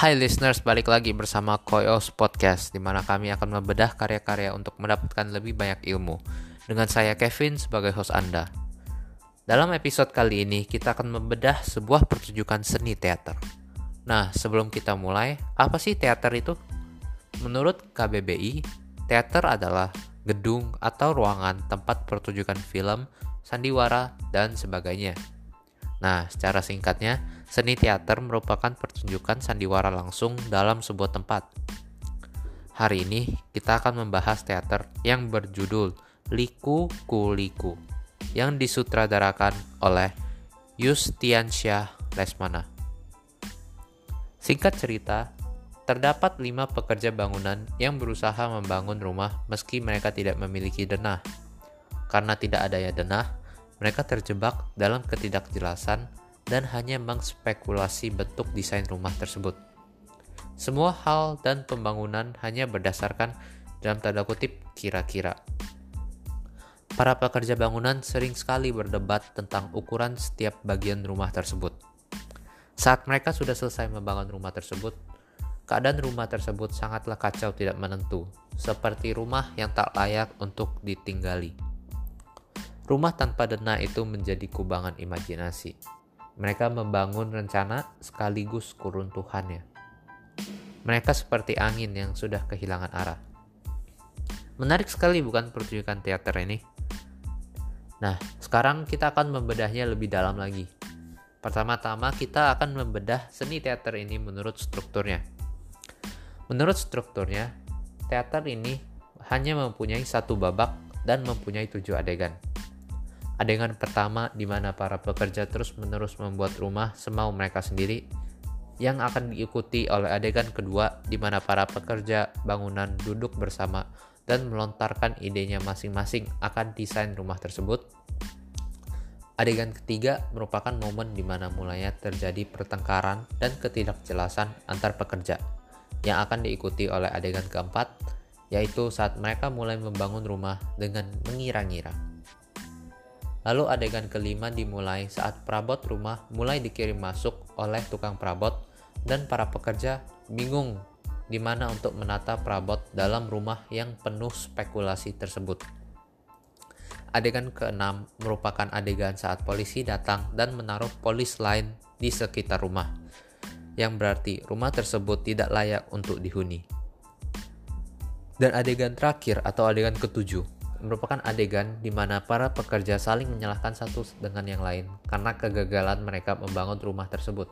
Hai listeners, balik lagi bersama Koyos Podcast, di mana kami akan membedah karya-karya untuk mendapatkan lebih banyak ilmu. Dengan saya Kevin sebagai host Anda. Dalam episode kali ini, kita akan membedah sebuah pertunjukan seni teater. Nah, sebelum kita mulai, apa sih teater itu? Menurut KBBI, teater adalah gedung atau ruangan tempat pertunjukan film, sandiwara, dan sebagainya. Nah, secara singkatnya, seni teater merupakan pertunjukan sandiwara langsung dalam sebuah tempat. Hari ini kita akan membahas teater yang berjudul Liku Kuliku yang disutradarakan oleh Yustiansyah Lesmana. Singkat cerita, terdapat lima pekerja bangunan yang berusaha membangun rumah meski mereka tidak memiliki denah. Karena tidak adanya denah, mereka terjebak dalam ketidakjelasan dan hanya mengspekulasi bentuk desain rumah tersebut. Semua hal dan pembangunan hanya berdasarkan dalam tanda kutip kira-kira. Para pekerja bangunan sering sekali berdebat tentang ukuran setiap bagian rumah tersebut. Saat mereka sudah selesai membangun rumah tersebut, keadaan rumah tersebut sangatlah kacau tidak menentu, seperti rumah yang tak layak untuk ditinggali. Rumah tanpa denah itu menjadi kubangan imajinasi. Mereka membangun rencana sekaligus keruntuhannya. Mereka seperti angin yang sudah kehilangan arah. Menarik sekali bukan pertunjukan teater ini? Nah, sekarang kita akan membedahnya lebih dalam lagi. Pertama-tama kita akan membedah seni teater ini menurut strukturnya. Menurut strukturnya, teater ini hanya mempunyai satu babak dan mempunyai tujuh adegan. Adegan pertama di mana para pekerja terus-menerus membuat rumah semau mereka sendiri yang akan diikuti oleh adegan kedua di mana para pekerja bangunan duduk bersama dan melontarkan idenya masing-masing akan desain rumah tersebut. Adegan ketiga merupakan momen di mana mulanya terjadi pertengkaran dan ketidakjelasan antar pekerja yang akan diikuti oleh adegan keempat, yaitu saat mereka mulai membangun rumah dengan mengira-ngira. Lalu adegan kelima dimulai saat perabot rumah mulai dikirim masuk oleh tukang perabot dan para pekerja bingung di mana untuk menata perabot dalam rumah yang penuh spekulasi tersebut. Adegan keenam merupakan adegan saat polisi datang dan menaruh polis lain di sekitar rumah, yang berarti rumah tersebut tidak layak untuk dihuni. Dan adegan terakhir atau adegan ketujuh merupakan adegan di mana para pekerja saling menyalahkan satu dengan yang lain karena kegagalan mereka membangun rumah tersebut.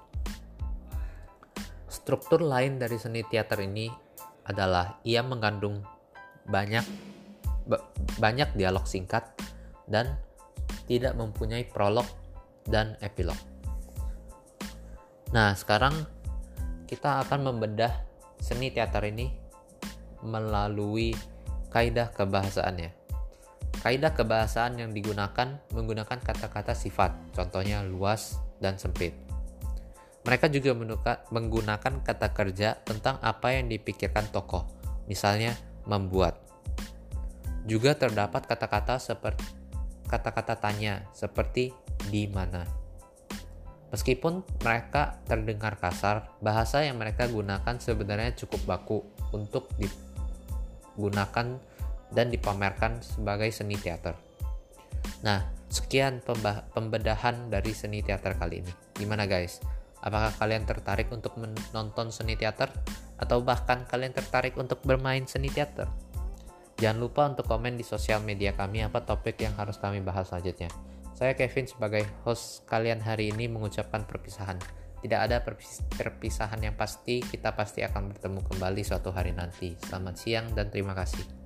Struktur lain dari seni teater ini adalah ia mengandung banyak banyak dialog singkat dan tidak mempunyai prolog dan epilog. Nah, sekarang kita akan membedah seni teater ini melalui kaidah kebahasaannya. Kaidah kebahasaan yang digunakan menggunakan kata-kata sifat, contohnya luas dan sempit. Mereka juga menggunakan kata kerja tentang apa yang dipikirkan tokoh, misalnya membuat. Juga terdapat kata-kata seperti kata-kata tanya seperti di mana. Meskipun mereka terdengar kasar, bahasa yang mereka gunakan sebenarnya cukup baku untuk digunakan dan dipamerkan sebagai seni teater. Nah, sekian pembedahan dari seni teater kali ini. Gimana guys? Apakah kalian tertarik untuk menonton seni teater? Atau bahkan kalian tertarik untuk bermain seni teater? Jangan lupa untuk komen di sosial media kami apa topik yang harus kami bahas selanjutnya. Saya Kevin sebagai host kalian hari ini mengucapkan perpisahan. Tidak ada perpisahan yang pasti, kita pasti akan bertemu kembali suatu hari nanti. Selamat siang dan terima kasih.